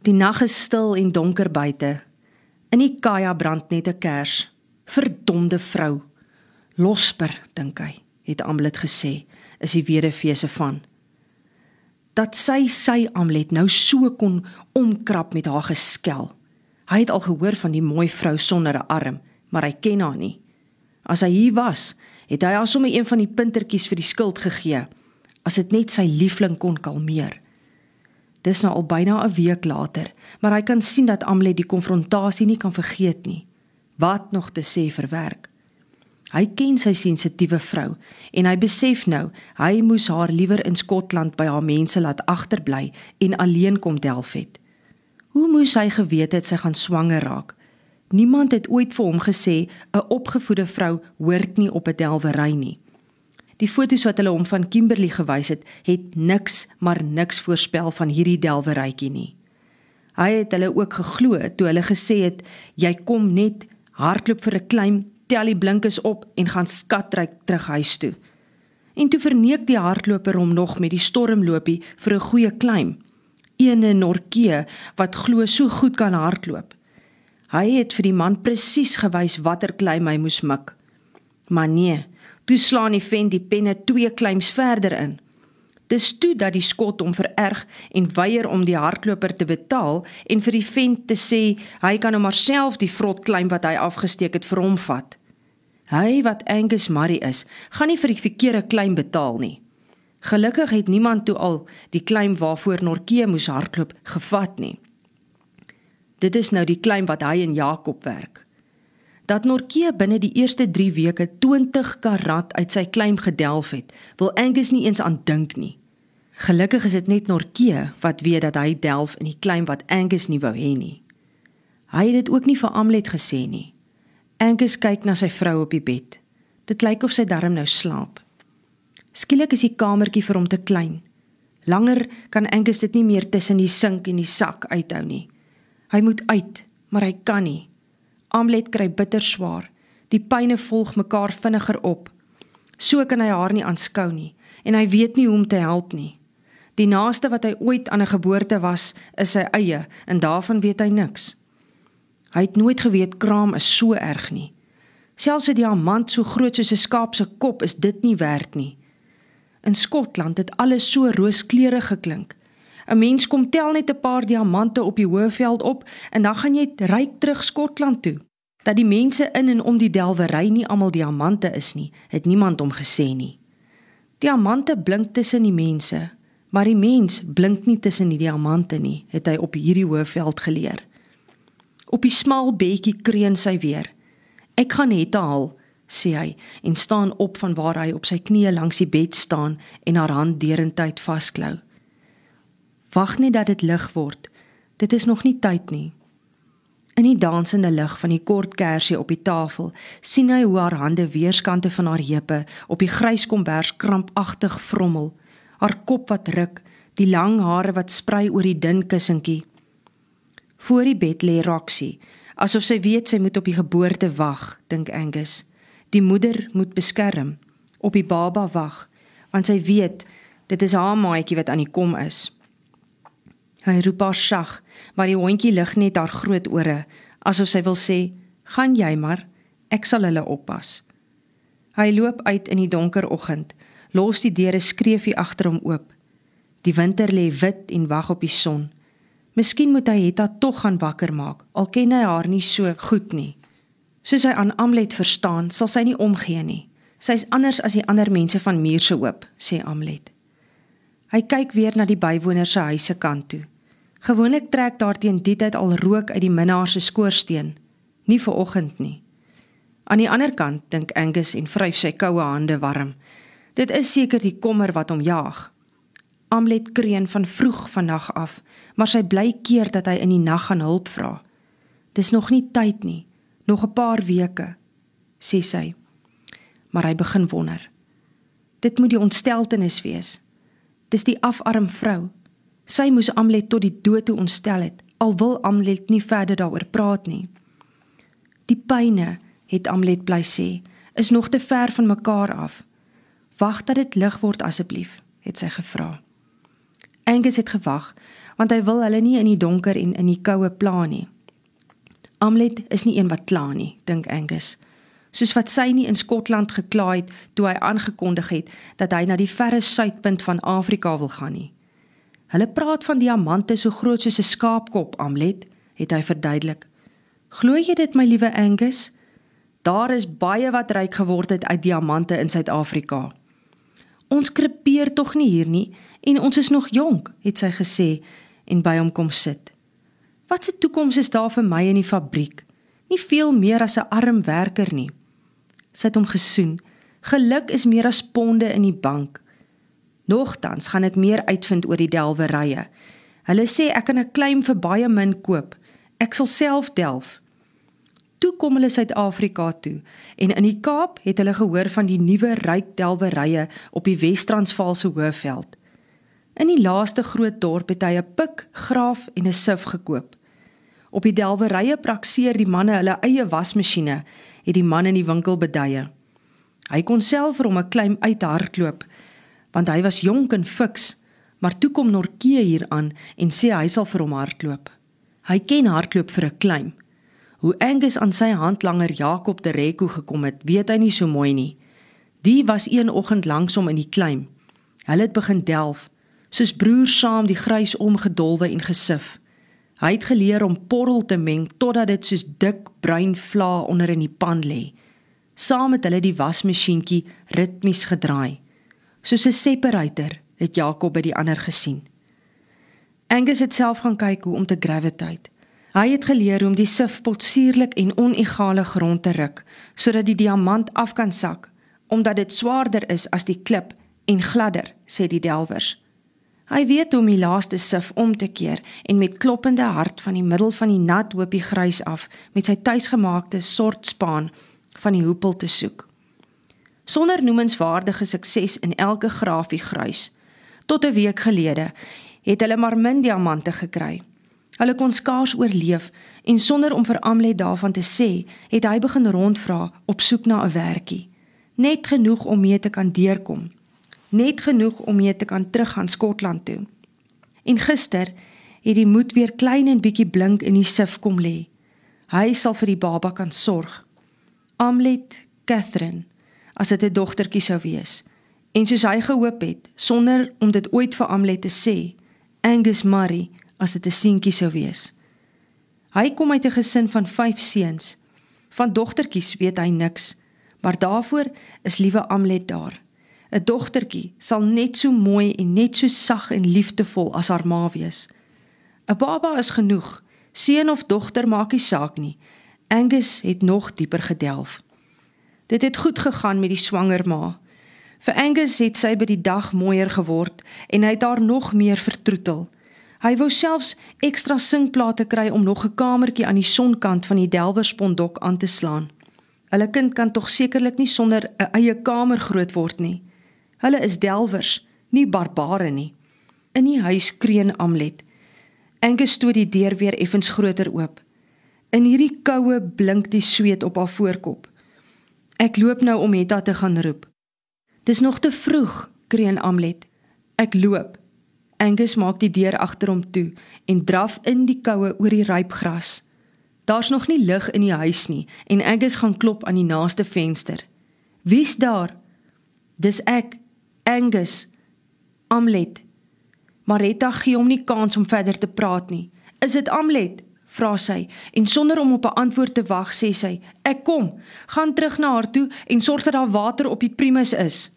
Die nag is stil en donker buite. In die kaja brand net 'n kers. Verdomde vrou. Losper, dink hy, het Amlet gesê, is die weduwee van. Dat sy sy Amlet nou so kon omkrap met haar geskel. Hy het al gehoor van die mooi vrou sonder 'n arm, maar hy ken haar nie. As hy hier was, het hy haar sommer een van die puntertjies vir die skuld gegee, as dit net sy liefling kon kalmeer. Dis nou al byna 'n week later, maar hy kan sien dat Amlet die konfrontasie nie kan vergeet nie. Wat nog te sê vir werk? Hy ken sy sensitiewe vrou en hy besef nou hy moes haar liewer in Skotland by haar mense laat agterbly en alleen kom delf het. Hoe moes hy geweet het sy gaan swanger raak? Niemand het ooit vir hom gesê 'n opgevoede vrou hoort nie op 'n delwery nie. Die foto's wat hulle hom van Kimberley gewys het, het niks maar niks voorspel van hierdie delwerytjie nie. Hy het hulle ook geglo toe hulle gesê het jy kom net hardloop vir 'n klein tel die blinkes op en gaan skatryk terug huis toe. En toe verneek die hardloper hom nog met die stormlopie vir 'n goeie klim ene Norkee wat glo so goed kan hardloop. Hy het vir die man presies gewys watter klim hy moes mik. Maar nee, toe slaan die vent die penne twee klims verder in. Dis toe dat die skot hom vererg en weier om die hardloper te betaal en vir die vent te sê hy kan hom maar self die vrot klim wat hy afgesteek het vir hom vat. Hy wat Angus Murray is, gaan nie vir die verkeerde klim betaal nie. Gelukkig het niemand toe al die klim waarvoor Norkee moes hardloop gevat nie. Dit is nou die klim wat hy en Jakob werk. Dat Norkee binne die eerste 3 weke 20 karat uit sy klim gedelf het, wil Angus nie eens aan dink nie. Gelukkig is dit net Norkee wat weet dat hy delf in die klim wat Angus nie wou hê nie. Hy het dit ook nie vir Amlet gesê nie. Angus kyk na sy vrou op die bed. Dit lyk of sy darm nou slaap. Skielik is die kamertjie vir hom te klein. Langer kan Angus dit nie meer tussen die sink en die sak uithou nie. Hy moet uit, maar hy kan nie. Amlet kry bitter swaar. Die pyne volg mekaar vinniger op. So kan hy haar nie aanskou nie en hy weet nie hoe om te help nie. Die naaste wat hy ooit aan 'n geboorte was, is sy eie en daarvan weet hy niks. Hy het nooit geweet kraam is so erg nie. Selfs 'n diamant so groot soos 'n skaap se kop is dit nie werd nie. In Skotland het alles so rooskleurig geklink. 'n Mens kom tel net 'n paar diamante op die Hoëveld op en dan gaan jy ryk terug Skotland toe. Dat die mense in en om die delwery nie almal diamante is nie, het niemand hom gesê nie. Diamante blink tussen die mense, maar die mens blink nie tussen die diamante nie, het hy op hierdie Hoëveld geleer. Op die smal bedjie kreun sy weer. Ek gaan net haal sê hy en staan op van waar hy op sy knieë langs die bed staan en haar hand derentyd vasklou. Wag net dat dit lig word. Dit is nog nie tyd nie. In die dansende lig van die kort kersie op die tafel, sien hy hoe haar hande weerskante van haar heupe op die grys kombers krampagtig vrommel, haar kop wat ruk, die lang hare wat sprei oor die dun kussentjie. Voor die bed lê Roxy, asof sy weet sy moet op die geboorte wag, dink Angus. Die moeder moet beskerm, op die baba wag, want sy weet dit is haar maatjie wat aan die kom is. Hy roep haar sag, maar die hondjie lig net haar groot ore, asof sy wil sê: "Gaan jy maar, ek sal hulle oppas." Hy loop uit in die donker oggend, los die deure skreefie agter hom oop. Die winter lê wit en wag op die son. Miskien moet hy Hetta tog gaan wakker maak, al ken hy haar nie so goed nie. Soos hy aan Amlet verstaan, sal sy nie omgee nie. Sy's anders as die ander mense van Muur se hoop, sê Amlet. Hy kyk weer na die bywoners se huise kant toe. Gewoonlik trek daar teen die tyd al rook uit die minnaar se skoorsteen, nie vir oggend nie. Aan die ander kant dink Angus en vryf sy koue hande warm. Dit is seker die kommer wat hom jaag. Amlet kreun van vroeg vannag af, maar sy bly keer dat hy in die nag gaan hulp vra. Dis nog nie tyd nie. Nog 'n paar weke, sê sy. Maar hy begin wonder. Dit moet die ontsteltenis wees. Dis die afarm vrou. Sy moes Amlet tot die dood toe ontstel het, al wil Amlet nie verder daaroor praat nie. Die pyne, het Amlet bly sê, is nog te ver van mekaar af. Wag dat dit lig word asseblief, het sy gevra. Angus het gewag, want hy wil hulle nie in die donker en in die koue pla nie. Amlet is nie een wat kla nie, dink Angus. Soos wat sy nie in Skotland gekla het toe hy aangekondig het dat hy na die verre suidpunt van Afrika wil gaan nie. Hulle praat van diamante so groot soos 'n skaapkop, Amlet, het hy verduidelik. Glo jy dit, my liewe Angus? Daar is baie wat ryk geword het uit diamante in Suid-Afrika. Ons krepeer tog nie hier nie en ons is nog jonk, het sy gesê en by hom kom sit. Wat 'n toekoms is daar vir my in die fabriek? Nie veel meer as 'n arm werker nie. Sy het hom gesoen. Geluk is meer as ponde in die bank. Nogtans gaan ek meer uitvind oor die delwerye. Hulle sê ek kan 'n claim vir baie min koop. Ek sal self delf. Toe kom hulle Suid-Afrika toe en in die Kaap het hulle gehoor van die nuwe ryk delwerye op die Wes-Transvaalse Hoëveld. In die laaste groot dorp het hy 'n pik, graaf en 'n sif gekoop. Op die delwerye prakseer die manne hulle eie wasmasjiene, het die man in die winkel beduie. Hy kon self vir hom 'n klein uithardloop want hy was jonk en fiks, maar toe kom Norkee hier aan en sê hy sal vir hom hardloop. Hy ken hardloop vir 'n klein. Hoe Angus aan sy handlanger Jakob de Reko gekom het, weet hy nie so mooi nie. Die was een oggend langs hom in die klein. Hulle het begin delf, soos broers saam die grys omgedolwe en gesif. Hy het geleer om porrel te meng totdat dit soos dik bruin vla onder in die pan lê. Saam met hulle die wasmasjienkie ritmies gedraai soos 'n separator het Jakob by die ander gesien. Angus het self gaan kyk hoe om te gravitate. Hy het geleer hoe om die sif potsierlik en onegale grond te ruk sodat die diamant af kan sak omdat dit swaarder is as die klip en gladder, sê die delwers. Hy weet hoe om die laaste sif om te keer en met kloppende hart van die middel van die nat hoopie grys af met sy tuisgemaakte sortspaan van die hoepel te soek sonder noemenswaardige sukses in elke grafie grys. Tot 'n week gelede het hulle maar min diamante gekry. Hulle kon skaars oorleef en sonder om vir Amlet daarvan te sê, het hy begin rondvra op soek na 'n werkie. Net genoeg om mee te kan deurkom. Net genoeg om mee te kan teruggaan Skotland toe. En gister het die moed weer klein en bietjie blink in die sif kom lê. Hy sal vir die baba kan sorg. Amlet, Catherine as dit 'n dogtertjie sou wees. En soos hy gehoop het, sonder om dit ooit vir Amlet te sê, Angus Murray as dit 'n seentjie sou wees. Hy kom uit 'n gesin van 5 seuns. Van dogtertjies weet hy niks, maar daarvoor is liewe Amlet daar. 'n Dogtertjie sal net so mooi en net so sag en liefdevol as haar ma wees. 'n Baba is genoeg, seun of dogter maak nie saak nie. Angus het nog dieper gedelf. Dit het goed gegaan met die swanger ma. Vir Angus het sy by die dag mooier geword en hy het haar nog meer vertroetel. Hy wou selfs ekstra sinkplate kry om nog 'n kamertjie aan die sonkant van die Delwerspondok aan te slaan. Hulle kind kan tog sekerlik nie sonder 'n eie kamer groot word nie. Hulle is Delwers, nie barbare nie. In die huis kreun Amlet. Angus stoot die deur weer effens groter oop. In hierdie koue blink die sweet op haar voorkop. Ek loop nou om Hetta te gaan roep. Dis nog te vroeg, kreun Amlet. Ek loop. Angus maak die deur agter hom toe en draf in die koue oor die ryp gras. Daar's nog nie lig in die huis nie en Angus gaan klop aan die naaste venster. Wie's daar? Dis ek, Angus. Amlet. Maretta gee hom nie kans om verder te praat nie. Is dit Amlet? vra sy en sonder om op 'n antwoord te wag sê sy: "Ek kom. Gaan terug na haar toe en sorg dat daar water op die primus is."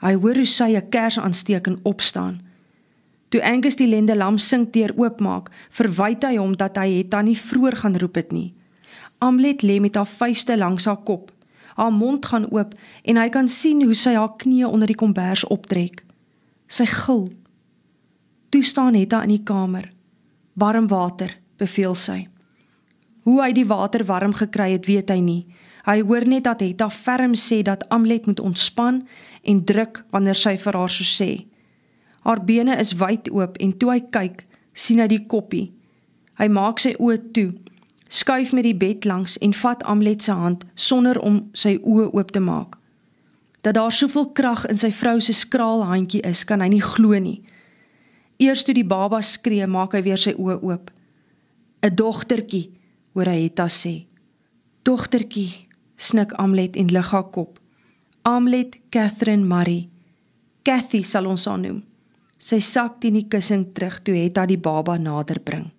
Hy hoor hoe sy 'n kers aansteek en opstaan. Toe Angus die lende lam sink deur oopmaak, verwyd hy hom dat hy het dan nie vroeër gaan roep dit nie. Amlet lê met haar vuiste langs haar kop. Haar mond gaan oop en hy kan sien hoe sy haar knieë onder die kombers optrek. Sy gil. Toe staan Hetta in die kamer. Warm water beveel sy. Hoe hy die water warm gekry het, weet hy nie. Hy hoor net dat Hetta ferm sê dat Amlet moet ontspan en druk wanneer sy vir haar so sê. Haar bene is wyd oop en toe hy kyk, sien hy die koppie. Hy maak sy oë toe, skuif met die bed langs en vat Amlet se hand sonder om sy oë oop te maak. Dat daar soveel krag in sy vrou se skraal handjie is, kan hy nie glo nie. Eers toe die baba skree, maak hy weer sy oë oop. 'n Dogtertjie, hoor hy Hetta sê. Dogtertjie, snik Amlet en lig haar kop. Amlet Catherine Marie. Cathy sal ons haar noem. Sy sak teen die kussing terug toe Hetta die baba nader bring.